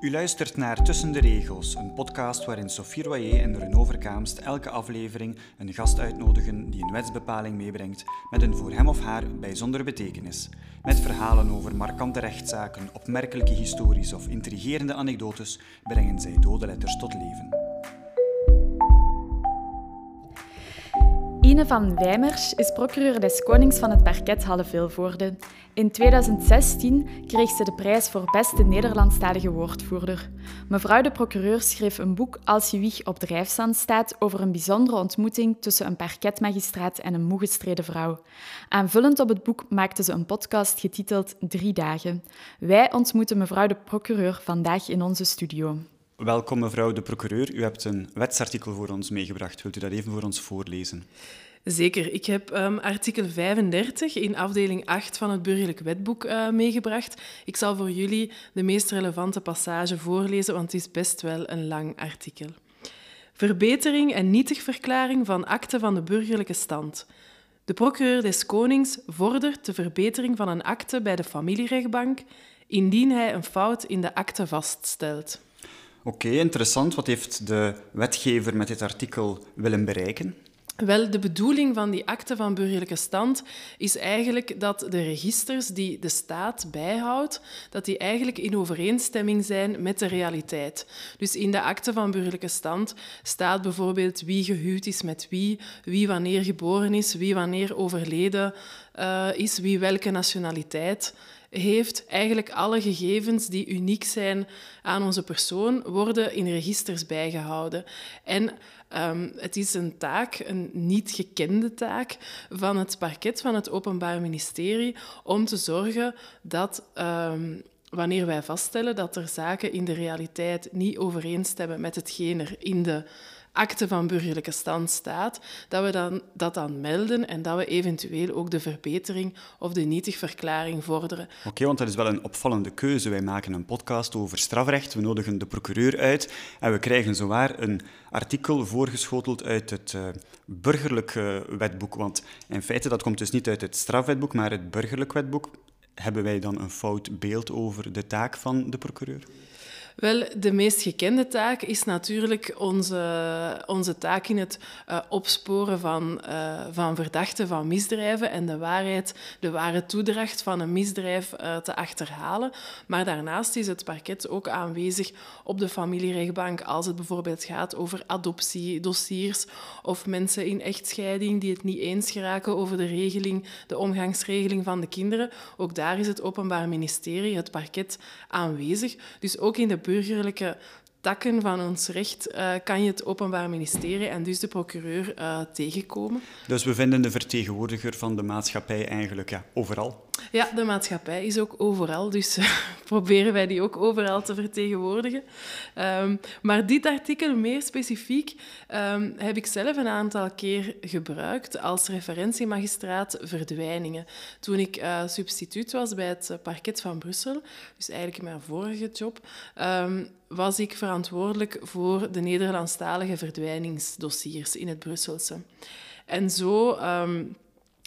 U luistert naar Tussen de Regels, een podcast waarin Sophie Royer en Renaud Verkaamst elke aflevering een gast uitnodigen die een wetsbepaling meebrengt met een voor hem of haar bijzondere betekenis. Met verhalen over markante rechtszaken, opmerkelijke histories of intrigerende anekdotes brengen zij dode letters tot leven. Ine van Wijmers is procureur des Konings van het parket Halle-Vilvoorde. In 2016 kreeg ze de prijs voor beste Nederlandstalige woordvoerder. Mevrouw de procureur schreef een boek Als je wieg op drijfzand staat over een bijzondere ontmoeting tussen een parketmagistraat en een moe gestreden vrouw. Aanvullend op het boek maakte ze een podcast getiteld Drie dagen. Wij ontmoeten mevrouw de procureur vandaag in onze studio. Welkom mevrouw de procureur. U hebt een wetsartikel voor ons meegebracht. Wilt u dat even voor ons voorlezen? Zeker. Ik heb um, artikel 35 in afdeling 8 van het burgerlijk wetboek uh, meegebracht. Ik zal voor jullie de meest relevante passage voorlezen, want het is best wel een lang artikel. Verbetering en nietigverklaring van akte van de burgerlijke stand. De procureur des Konings vordert de verbetering van een akte bij de familierechtbank indien hij een fout in de akte vaststelt. Oké, interessant. Wat heeft de wetgever met dit artikel willen bereiken? Wel, de bedoeling van die akte van burgerlijke stand is eigenlijk dat de registers die de staat bijhoudt, dat die eigenlijk in overeenstemming zijn met de realiteit. Dus in de akte van burgerlijke stand staat bijvoorbeeld wie gehuwd is met wie, wie wanneer geboren is, wie wanneer overleden uh, is, wie welke nationaliteit heeft. Eigenlijk alle gegevens die uniek zijn aan onze persoon worden in registers bijgehouden. En um, het is een taak, een niet gekende taak van het parket van het Openbaar Ministerie om te zorgen dat um, wanneer wij vaststellen dat er zaken in de realiteit niet overeenstemmen met hetgeen er in de akte van burgerlijke stand staat, dat we dan, dat dan melden en dat we eventueel ook de verbetering of de nietigverklaring vorderen. Oké, want dat is wel een opvallende keuze. Wij maken een podcast over strafrecht, we nodigen de procureur uit en we krijgen zowaar een artikel voorgeschoteld uit het uh, burgerlijk wetboek. Want in feite, dat komt dus niet uit het strafwetboek, maar het burgerlijk wetboek. Hebben wij dan een fout beeld over de taak van de procureur? Wel, de meest gekende taak is natuurlijk onze, onze taak in het uh, opsporen van, uh, van verdachten van misdrijven en de waarheid, de ware toedracht van een misdrijf uh, te achterhalen. Maar daarnaast is het parket ook aanwezig op de familierechtbank als het bijvoorbeeld gaat over adoptiedossiers of mensen in echtscheiding die het niet eens geraken over de regeling, de omgangsregeling van de kinderen. Ook daar is het Openbaar Ministerie, het parket, aanwezig. Dus ook in de burgerlijke takken van ons recht uh, kan je het Openbaar Ministerie en dus de procureur uh, tegenkomen. Dus we vinden de vertegenwoordiger van de maatschappij eigenlijk ja, overal? Ja, de maatschappij is ook overal, dus proberen wij die ook overal te vertegenwoordigen. Um, maar dit artikel meer specifiek um, heb ik zelf een aantal keer gebruikt als referentiemagistraat verdwijningen. Toen ik uh, substituut was bij het parket van Brussel, dus eigenlijk mijn vorige job, um, was ik verantwoordelijk voor de Nederlandstalige verdwijningsdossiers in het Brusselse. En zo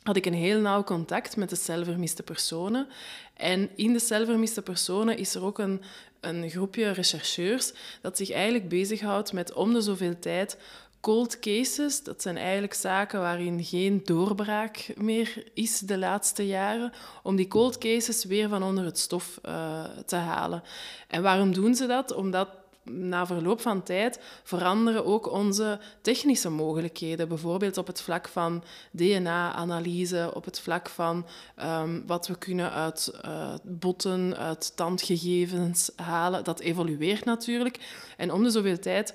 had ik een heel nauw contact met de celvermiste personen. En in de celvermiste personen is er ook een, een groepje rechercheurs dat zich eigenlijk bezighoudt met om de zoveel tijd cold cases. Dat zijn eigenlijk zaken waarin geen doorbraak meer is de laatste jaren, om die cold cases weer van onder het stof uh, te halen. En waarom doen ze dat? Omdat na verloop van tijd veranderen ook onze technische mogelijkheden. Bijvoorbeeld op het vlak van DNA-analyse, op het vlak van um, wat we kunnen uit uh, botten, uit tandgegevens halen. Dat evolueert natuurlijk. En om de zoveel tijd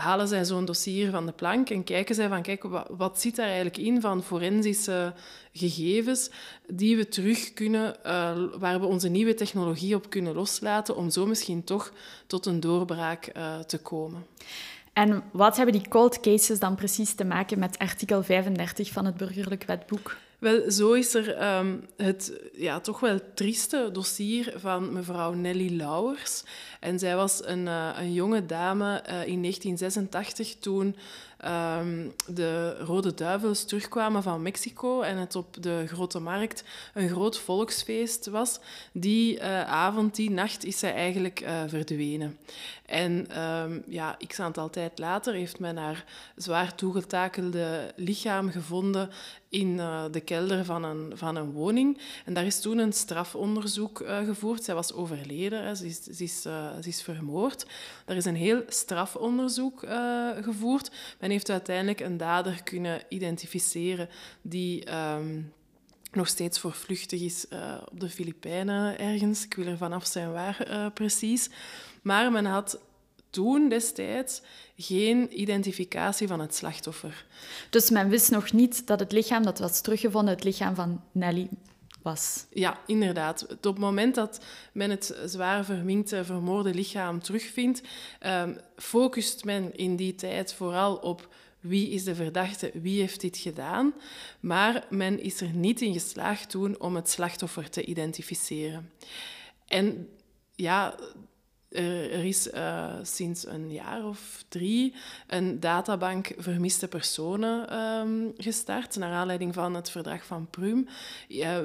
halen zij zo'n dossier van de plank en kijken zij van, kijk, wat, zit daar eigenlijk in van forensische gegevens die we terug kunnen, uh, waar we onze nieuwe technologie op kunnen loslaten om zo misschien toch tot een doorbraak uh, te komen. En wat hebben die cold cases dan precies te maken met artikel 35 van het burgerlijk wetboek? Wel, zo is er um, het ja, toch wel trieste dossier van mevrouw Nelly Lauwers. En zij was een, uh, een jonge dame uh, in 1986 toen ehm, de Rode Duivels terugkwamen van Mexico en het op de Grote Markt een groot volksfeest was. Die uh, avond, die nacht, is zij eigenlijk uh, verdwenen. En um, ja, x aantal tijd later heeft men haar zwaar toegetakelde lichaam gevonden in uh, de kelder van een, van een woning. En daar is toen een strafonderzoek gevoerd. Zij was overleden, hè. Ze, is, ze, is, ze is vermoord. Daar is een heel strafonderzoek gevoerd. Men heeft uiteindelijk een dader kunnen identificeren die... Um, nog steeds voorvluchtig is op de Filipijnen ergens. Ik wil er vanaf zijn waar precies. Maar men had toen destijds geen identificatie van het slachtoffer. Dus men wist nog niet dat het lichaam dat was teruggevonden het lichaam van Nelly Ja, inderdaad. Op het moment dat men het zwaar verminkte, vermoorde lichaam terugvindt, um, focust men in die tijd vooral op wie is de verdachte, wie heeft dit gedaan. Maar men is er niet in geslaagd toen om het slachtoffer te identificeren. En ja, er is uh, sinds een jaar of drie een databank vermiste personen um, gestart. Naar aanleiding van het verdrag van Prüm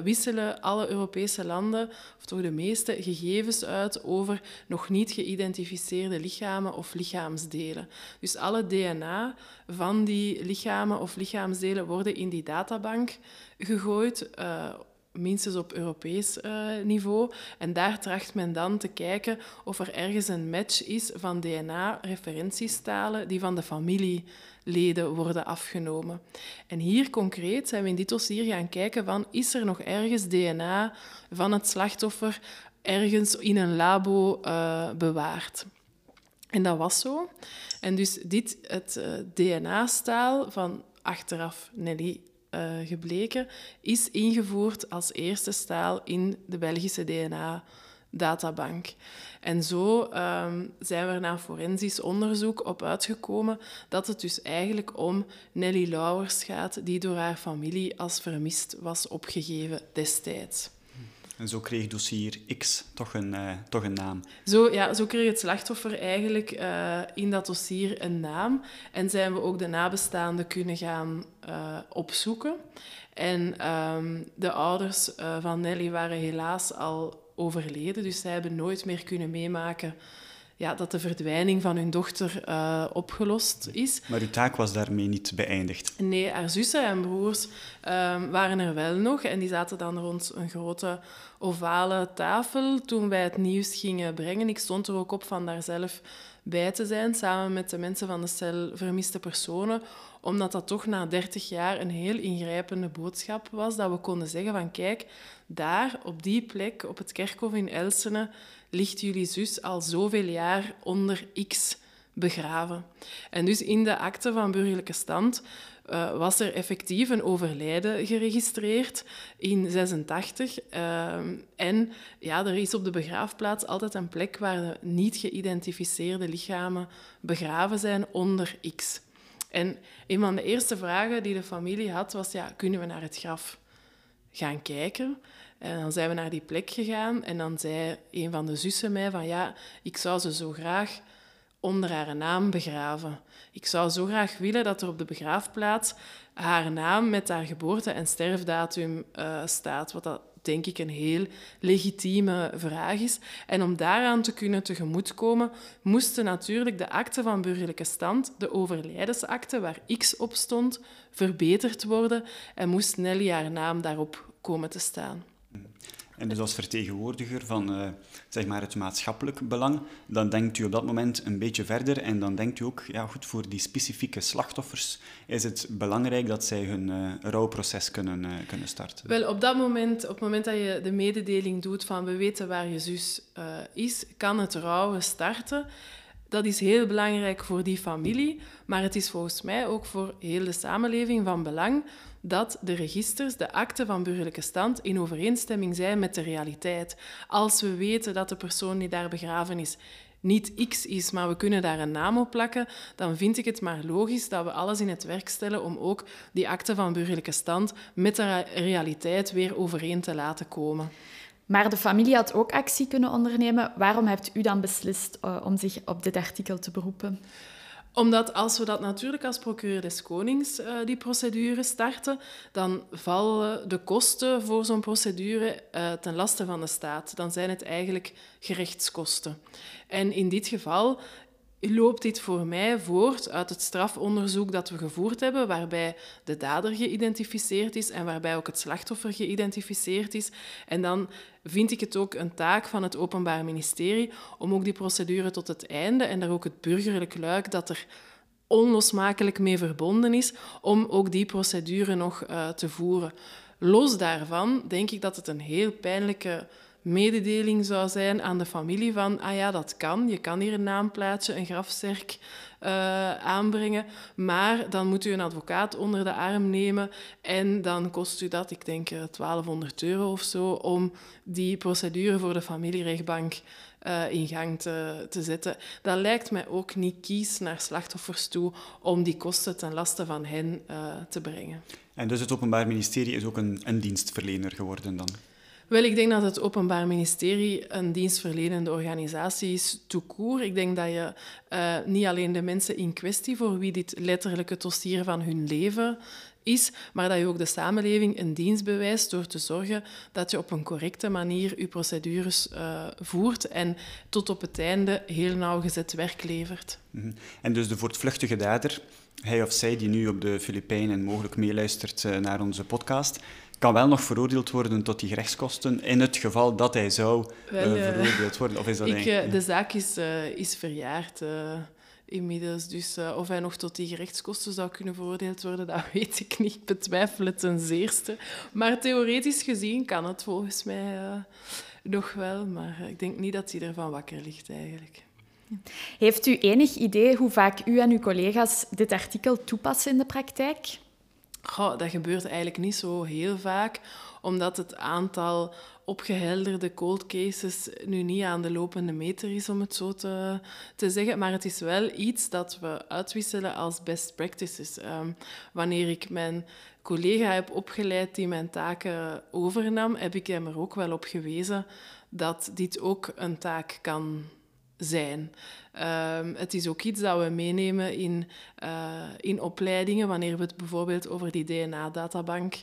wisselen alle Europese landen, of toch de meeste, gegevens uit over nog niet geïdentificeerde lichamen of lichaamsdelen. Dus alle DNA van die lichamen of lichaamsdelen worden in die databank gegooid. Uh, minstens op Europees uh, niveau. En daar tracht men dan te kijken of er ergens een match is van DNA-referentiestalen die van de familieleden worden afgenomen. En hier concreet zijn we in dit dossier gaan kijken van is er nog ergens DNA van het slachtoffer ergens in een labo uh, bewaard. En dat was zo. En dus dit, het uh, DNA-staal van achteraf Nelly uh, gebleken, is ingevoerd als eerste staal in de Belgische DNA-databank. En zo um, zijn we er na forensisch onderzoek op uitgekomen dat het dus eigenlijk om Nelly Lauwers gaat, die door haar familie als vermist was opgegeven destijds. En zo kreeg dossier X toch een, uh, toch een naam. Zo, ja, zo kreeg het slachtoffer eigenlijk uh, in dat dossier een naam. En zijn we ook de nabestaanden kunnen gaan uh, opzoeken. En um, de ouders van Nelly waren helaas al overleden, dus zij hebben nooit meer kunnen meemaken ja, dat de verdwijning van hun dochter uh, opgelost is. Maar uw taak was daarmee niet beëindigd? Nee, haar zussen en broers um, waren er wel nog. En die zaten dan rond een grote ovale tafel toen wij het nieuws gingen brengen. Ik stond er ook op van daar zelf bij te zijn, samen met de mensen van de cel vermiste personen, omdat dat toch na 30 jaar een heel ingrijpende boodschap was, dat we konden zeggen van kijk, daar, op die plek, op het kerkhof in Elsene, ligt jullie zus al zoveel jaar onder X begraven. En dus in de akte van burgerlijke stand uh, was er effectief een overlijden geregistreerd in 86. Uh, en ja, er is op de begraafplaats altijd een plek waar de niet geïdentificeerde lichamen begraven zijn onder X. En een van de eerste vragen die de familie had was, ja, kunnen we naar het graf gaan kijken? En dan zijn we naar die plek gegaan en dan zei een van de zussen mij van, ja, ik zou ze zo graag onder haar naam begraven. Ik zou zo graag willen dat er op de begraafplaats haar naam met haar geboorte- en sterfdatum uh, staat, wat dat denk ik een heel legitieme vraag is. En om daaraan te kunnen tegemoetkomen, moesten natuurlijk de akte van burgerlijke stand, de overlijdensakte waar X op stond, verbeterd worden en moest Nelly haar naam daarop komen te staan. En dus als vertegenwoordiger van uh, zeg maar het maatschappelijk belang, dan denkt u op dat moment een beetje verder en dan denkt u ook, ja goed, voor die specifieke slachtoffers is het belangrijk dat zij hun uh, rouwproces kunnen, uh, kunnen starten. Wel, op dat moment, op het moment dat je de mededeling doet van we weten waar je zus is, kan het rouwen starten. Dat is heel belangrijk voor die familie, maar het is volgens mij ook voor heel de samenleving van belang dat de registers, de akten van burgerlijke stand, in overeenstemming zijn met de realiteit. Als we weten dat de persoon die daar begraven is niet X is, maar we kunnen daar een naam op plakken, dan vind ik het maar logisch dat we alles in het werk stellen om ook die akten van burgerlijke stand met de realiteit weer overeen te laten komen. Maar de familie had ook actie kunnen ondernemen. Waarom hebt u dan beslist uh, om zich op dit artikel te beroepen? Omdat als we dat natuurlijk als procureur des Konings uh, die procedure starten, dan vallen de kosten voor zo'n procedure uh, ten laste van de staat. Dan zijn het eigenlijk gerechtskosten. En in dit geval loopt dit voor mij voort uit het strafonderzoek dat we gevoerd hebben, waarbij de dader geïdentificeerd is en waarbij ook het slachtoffer geïdentificeerd is. En dan vind ik het ook een taak van het Openbaar Ministerie om ook die procedure tot het einde en daar ook het burgerlijk luik dat er onlosmakelijk mee verbonden is, om ook die procedure nog uh, te voeren. Los daarvan denk ik dat het een heel pijnlijke mededeling zou zijn aan de familie van, ah ja, dat kan, je kan hier een naamplaatje, een grafzerk uh, aanbrengen, maar dan moet u een advocaat onder de arm nemen en dan kost u dat, ik denk 1200 eh, euro of zo, om die procedure voor de familierechtbank uh, in gang te, te zetten. Dat lijkt mij ook niet kies naar slachtoffers toe om die kosten ten laste van hen te brengen. En dus het Openbaar Ministerie is ook een, een dienstverlener geworden dan? Wel, ik denk dat het Openbaar Ministerie een dienstverlenende organisatie is, toekoer. Ik denk dat je uh, niet alleen de mensen in kwestie, voor wie dit letterlijk het dossier van hun leven is, maar dat je ook de samenleving een dienst bewijst door te zorgen dat je op een correcte manier je procedures uh, voert en tot op het einde heel nauwgezet werk levert. -hmm. En dus de voortvluchtige dader, hij of zij die nu op de Filipijnen mogelijk meeluistert uh, naar onze podcast, kan wel nog veroordeeld worden tot die gerechtskosten in het geval dat hij zou wel, uh, veroordeeld worden? Of is dat ik, uh, de zaak is, uh, is verjaard inmiddels. Dus of hij nog tot die gerechtskosten zou kunnen veroordeeld worden, dat weet ik niet. Ik betwijfel het ten zeerste. Maar theoretisch gezien kan het volgens mij nog wel. Maar ik denk niet dat hij ervan wakker ligt eigenlijk. Heeft u enig idee hoe vaak u en uw collega's dit artikel toepassen in de praktijk? Goh, dat gebeurt eigenlijk niet zo heel vaak, omdat het aantal opgehelderde cold cases nu niet aan de lopende meter is, om het zo te, te zeggen. Maar het is wel iets dat we uitwisselen als best practices. Um, wanneer ik mijn collega heb opgeleid die mijn taken overnam, heb ik hem er ook wel op gewezen dat dit ook een taak kan zijn. Um, het is ook iets dat we meenemen in, uh, in opleidingen. Wanneer we het bijvoorbeeld over die DNA-databank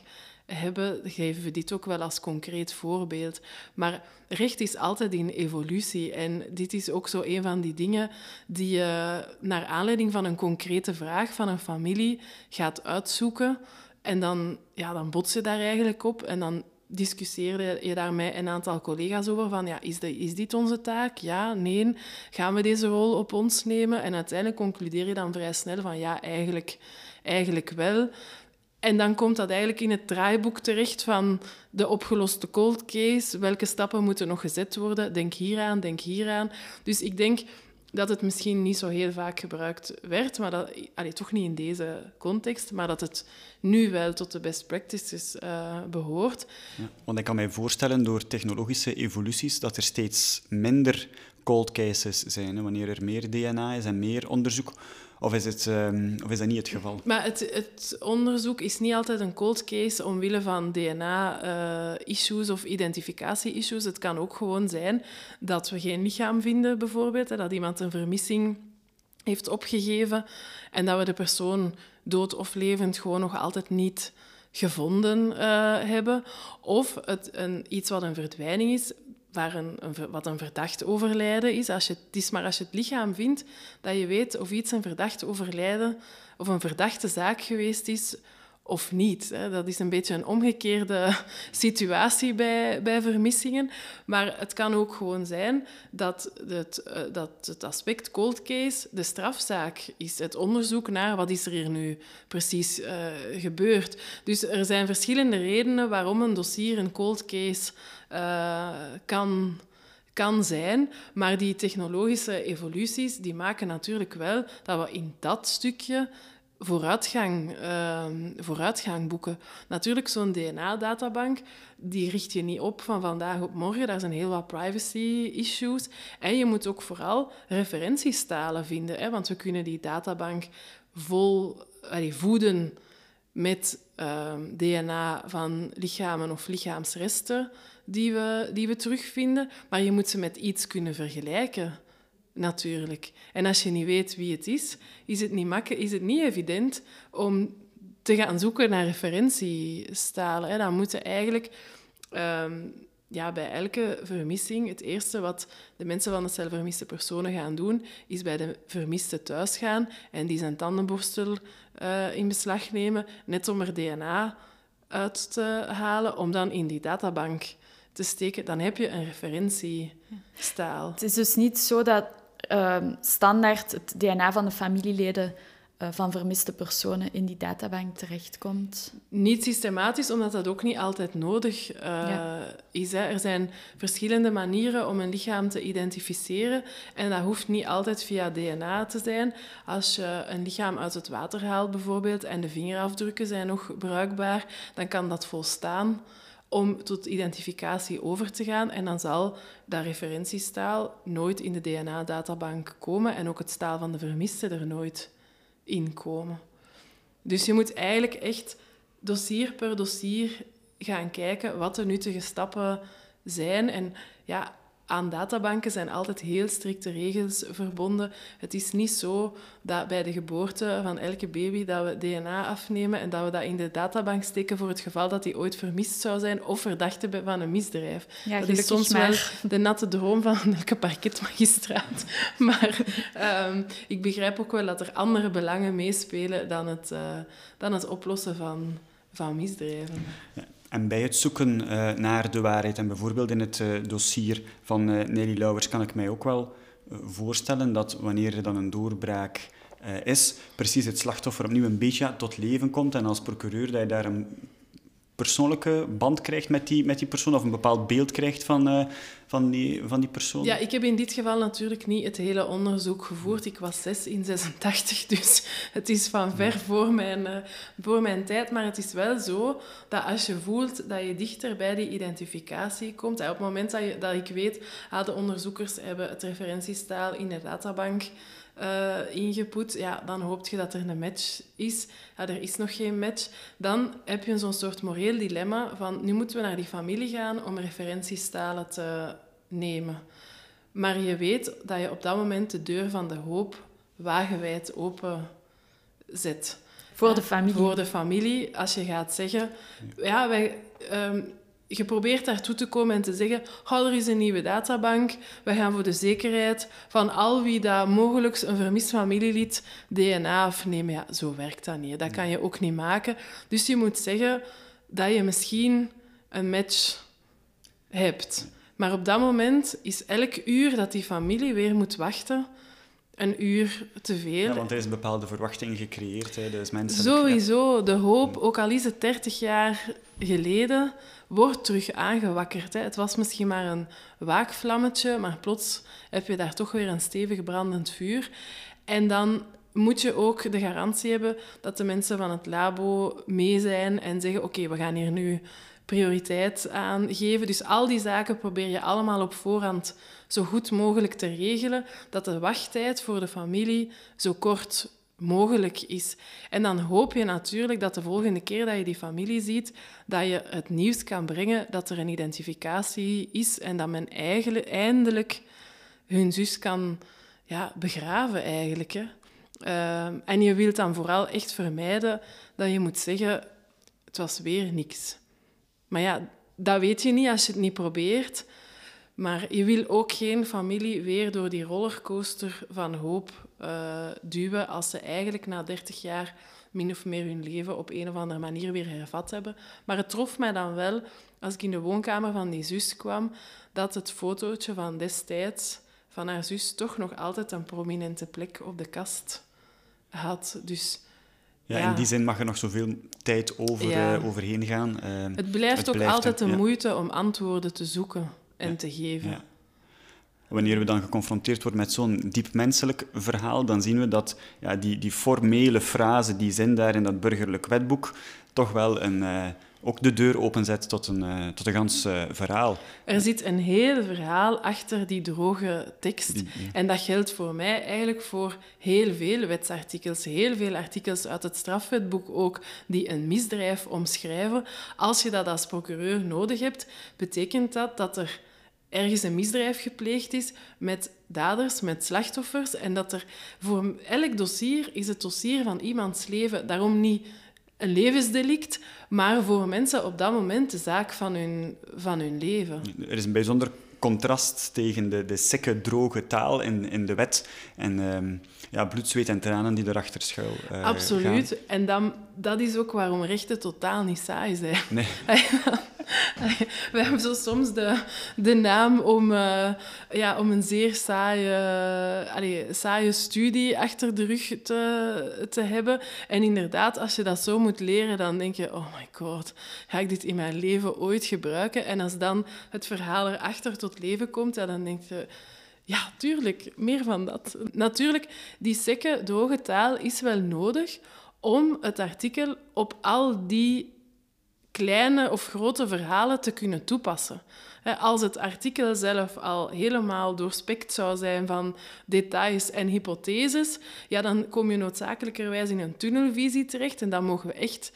hebben, geven we dit ook wel als concreet voorbeeld. Maar recht is altijd in evolutie. En dit is ook zo een van die dingen die je naar aanleiding van een concrete vraag van een familie gaat uitzoeken. En dan, ja, dan bots je daar eigenlijk op. En dan discussieerde je daar met een aantal collega's over van ja, is, de, is dit onze taak? Ja, nee. Gaan we deze rol op ons nemen? En uiteindelijk concludeer je dan vrij snel van ja, eigenlijk, eigenlijk wel. En dan komt dat eigenlijk in het draaiboek terecht van de opgeloste cold case. Welke stappen moeten nog gezet worden? Denk hieraan, denk hieraan. Dus ik denk dat het misschien niet zo heel vaak gebruikt werd, maar dat, allee, toch niet in deze context, maar dat het nu wel tot de best practices uh, behoort. Ja, want ik kan mij voorstellen, door technologische evoluties, dat er steeds minder cold cases zijn, wanneer er meer DNA is en meer onderzoek. Of is, het, um, of is dat niet het geval? Maar het, het, onderzoek is niet altijd een cold case omwille van DNA-issues uh, of identificatie-issues. Het kan ook gewoon zijn dat we geen lichaam vinden, bijvoorbeeld. Hè, dat iemand een vermissing heeft opgegeven en dat we de persoon dood of levend gewoon nog altijd niet gevonden uh, hebben. Of het, een, iets wat een verdwijning is, waar een, wat een verdacht overlijden is. Als je, het is maar als je het lichaam vindt, dat je weet of iets een verdacht overlijden of een verdachte zaak geweest is of niet. Dat is een beetje een omgekeerde situatie bij, bij vermissingen. Maar het kan ook gewoon zijn dat het, eh, dat het aspect cold case de strafzaak is. Het onderzoek naar wat is er hier nu precies uh, gebeurd. Dus er zijn verschillende redenen waarom een dossier een cold case uh, kan kan zijn. Maar die technologische evoluties die maken natuurlijk wel dat we in dat stukje vooruitgang, uh, vooruitgang boeken. Natuurlijk, zo'n DNA-databank, die richt je niet op van vandaag op morgen. Daar zijn heel wat privacy-issues. En je moet ook vooral referentiestalen vinden, hè, want we kunnen die databank vol voeden met uh, DNA van lichamen of lichaamsresten die we, die we terugvinden. Maar je moet ze met iets kunnen vergelijken. Natuurlijk. En als je niet weet wie het is, is het niet, makkelijk, is het niet evident om te gaan zoeken naar referentiestalen. Hè. Dan moeten eigenlijk ehm, ja, bij elke vermissing, het eerste wat de mensen van de cel vermiste personen gaan doen, is bij de vermiste thuis gaan en die zijn tandenborstel uh, in beslag nemen, net om er DNA uit te halen, om dan in die databank te steken. Dan heb je een referentiestaal. Het is dus niet zo dat uh, standaard het DNA van de familieleden eh, van vermiste personen in die databank terechtkomt? Niet systematisch, omdat dat ook niet altijd nodig uh, is. Hè. Er zijn verschillende manieren om een lichaam te identificeren en dat hoeft niet altijd via DNA te zijn. Als je een lichaam uit het water haalt bijvoorbeeld en de vingerafdrukken zijn nog bruikbaar, dan kan dat volstaan om tot identificatie over te gaan. En dan zal dat referentiestaal nooit in de DNA-databank komen en ook het staal van de vermiste er nooit inkomen. Dus je moet eigenlijk echt dossier per dossier gaan kijken wat de nuttige stappen zijn. En ja, aan databanken zijn altijd heel strikte regels verbonden. Het is niet zo dat bij de geboorte van elke baby dat we DNA afnemen en dat we dat in de databank steken voor het geval dat die ooit vermist zou zijn of verdachte van een misdrijf. dat is soms wel de natte droom van elke parketmagistraat. Maar ehm, ik begrijp ook wel dat er andere belangen meespelen dan het, uh, dan het oplossen van, van misdrijven. Ja. En bij het zoeken uh, naar de waarheid, en bijvoorbeeld in het uh, dossier van uh, Nelly Lauwers, kan ik mij ook wel voorstellen dat wanneer er dan een doorbraak is, precies het slachtoffer opnieuw een beetje tot leven komt. En als procureur dat je daar een persoonlijke band krijgt met die, met die persoon of een bepaald beeld krijgt van, uh, van, die, van die persoon? Ja, ik heb in dit geval natuurlijk niet het hele onderzoek gevoerd. Ik was zes in 86, dus het is van ver voor mijn, uh, voor mijn tijd. Maar het is wel zo dat als je voelt dat je dichter bij die identificatie komt, op het moment dat, je, dat ik weet, ah, de onderzoekers hebben het referentiestaal in de databank uh, ingepoet, ja, dan hoop je dat er een match is. Ja, er is nog geen match. Dan heb je zo'n soort moreel dilemma van nu moeten we naar die familie gaan om referentiestalen te nemen. Maar je weet dat je op dat moment de deur van de hoop wagenwijd open zet. Voor de familie. Voor de familie, als je gaat zeggen... Ja, wij... Um, je probeert daartoe te komen en te zeggen, oh, er is een nieuwe databank, we gaan voor de zekerheid van al wie dat mogelijk een vermist familielid DNA afnemen. Ja, zo werkt dat niet. Dat kan je ook niet maken. Dus je moet zeggen dat je misschien een match hebt. Maar op dat moment is elk uur dat die familie weer moet wachten, een uur te veel. Ja, want er is een bepaalde verwachting gecreëerd. Hè. Dus mensen Sowieso. De hoop, ook al is het 30 jaar geleden, wordt terug aangewakkerd. Hè. Het was misschien maar een waakvlammetje, maar plots heb je daar toch weer een stevig brandend vuur. En dan moet je ook de garantie hebben dat de mensen van het labo mee zijn en zeggen: Oké, we gaan hier nu prioriteit aan geven. Dus al die zaken probeer je allemaal op voorhand zo goed mogelijk te regelen, dat de wachttijd voor de familie zo kort mogelijk is. En dan hoop je natuurlijk dat de volgende keer dat je die familie ziet, dat je het nieuws kan brengen dat er een identificatie is en dat men eigenlijk eindelijk hun zus kan ja, begraven eigenlijk. Hè. Uh, en je wilt dan vooral echt vermijden dat je moet zeggen, het was weer niks. Maar ja, dat weet je niet als je het niet probeert. Maar je wil ook geen familie weer door die rollercoaster van hoop uh, duwen als ze eigenlijk na 30 jaar min of meer hun leven op een of andere manier weer hervat hebben. Maar het trof mij dan wel, als ik in de woonkamer van die zus kwam, dat het fotootje van destijds van haar zus toch nog altijd een prominente plek op de kast had. Dus ja, in die zin mag er nog zoveel tijd over, uh, overheen gaan. Uh, het blijft ook altijd de moeite om antwoorden te zoeken en te geven. Wanneer we dan geconfronteerd worden met zo'n diep menselijk verhaal, dan zien we dat ja, die, die formele frase, die zin daar in dat burgerlijk wetboek, toch wel een, uh, ook de deur openzet tot een, uh, tot een gans uh, verhaal. Er zit een heel verhaal achter die droge tekst. En dat geldt voor mij eigenlijk voor heel veel wetsartikels. Heel veel artikels uit het strafwetboek ook, die een misdrijf omschrijven. Als je dat als procureur nodig hebt, betekent dat dat er ergens een misdrijf gepleegd is met daders, met slachtoffers. En dat er voor elk dossier is het dossier van iemands leven daarom niet een levensdelict, maar voor mensen op dat moment de zaak van hun, van hun leven. Er is een bijzonder contrast tegen de, de sekke, droge taal in, in de wet en um, ja, bloed, zweet en tranen die erachter schuil uh, Absoluut. En dan, dat is ook waarom rechten totaal niet saai zijn. Nee. We hebben zo soms de, de naam om, uh, ja, om een zeer saaie, allee, saaie studie achter de rug te, te hebben. En inderdaad, als je dat zo moet leren, dan denk je, oh my god, ga ik dit in mijn leven ooit gebruiken? En als dan het verhaal erachter tot leven komt, ja, dan denk je... Ja, tuurlijk, meer van dat. Natuurlijk, die sekke, droge taal is wel nodig om het artikel op al die kleine of grote verhalen te kunnen toepassen. Als het artikel zelf al helemaal doorspekt zou zijn van details en hypotheses, ja, dan kom je noodzakelijkerwijs in een tunnelvisie terecht en dat mogen we echt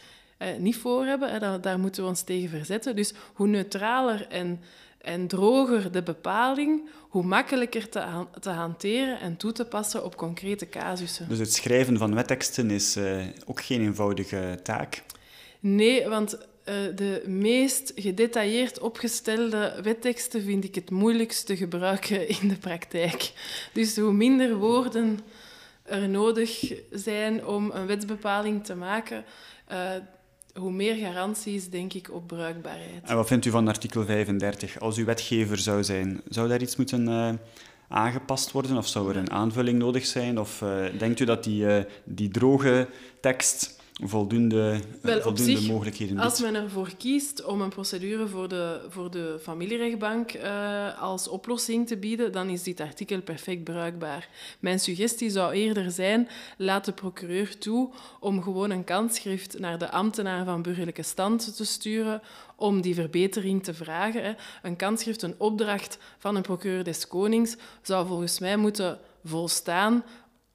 niet voor hebben. Daar moeten we ons tegen verzetten. Dus hoe neutraler en en droger de bepaling, hoe makkelijker te, te, hanteren en toe te passen op concrete casussen. Dus het schrijven van wetteksten is uh, ook geen eenvoudige taak? Nee, want uh, de meest gedetailleerd opgestelde wetteksten vind ik het moeilijkst te gebruiken in de praktijk. Dus hoe minder woorden er nodig zijn om een wetsbepaling te maken, uh, hoe meer garanties, denk ik, op bruikbaarheid. En wat vindt u van artikel 35? Als u wetgever zou zijn, zou daar iets moeten uh, aangepast worden? Of zou er een aanvulling nodig zijn? Of uh, denkt u dat die, uh, die droge tekst voldoende, Wel, voldoende zich, mogelijkheden biedt. Als men ervoor kiest om een procedure voor de, voor de familierechtbank uh, als oplossing te bieden, dan is dit artikel perfect bruikbaar. Mijn suggestie zou eerder zijn, laat de procureur toe om gewoon een kansschrift naar de ambtenaar van burgerlijke stand te sturen om die verbetering te vragen. Een kansschrift, een opdracht van een procureur des konings, zou volgens mij moeten volstaan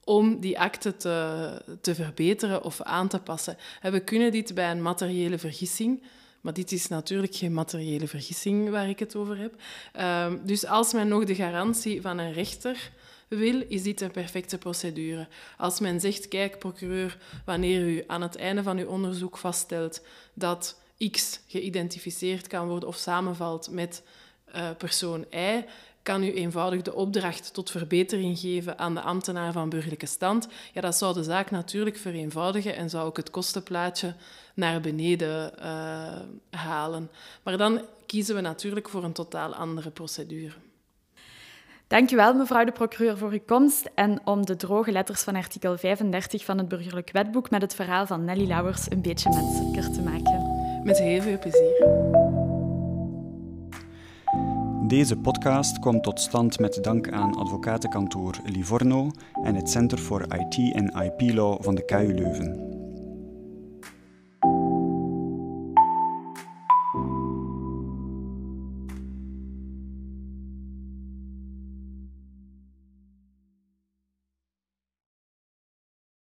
om die akte te, te verbeteren of aan te passen. we kunnen dit bij een materiële vergissing, maar dit is natuurlijk geen materiële vergissing waar ik het over heb. Ehm, dus als men nog de garantie van een rechter wil, is dit een perfecte procedure. Als men zegt, kijk, procureur, wanneer u aan het einde van uw onderzoek vaststelt dat X geïdentificeerd kan worden of samenvalt met uh, persoon Y, kan u eenvoudig de opdracht tot verbetering geven aan de ambtenaar van burgerlijke stand. Ja, dat zou de zaak natuurlijk vereenvoudigen en zou ook het kostenplaatje naar beneden uh, halen. Maar dan kiezen we natuurlijk voor een totaal andere procedure. Dankjewel, mevrouw de procureur, voor uw komst en om de droge letters van artikel 35 van het Burgerlijk Wetboek met het verhaal van Nelly Lauwers een beetje menselijker te maken. Met heel veel plezier. Deze podcast komt tot stand met dank aan advocatenkantoor Livorno en het Center for IT en IP Law van de KU Leuven.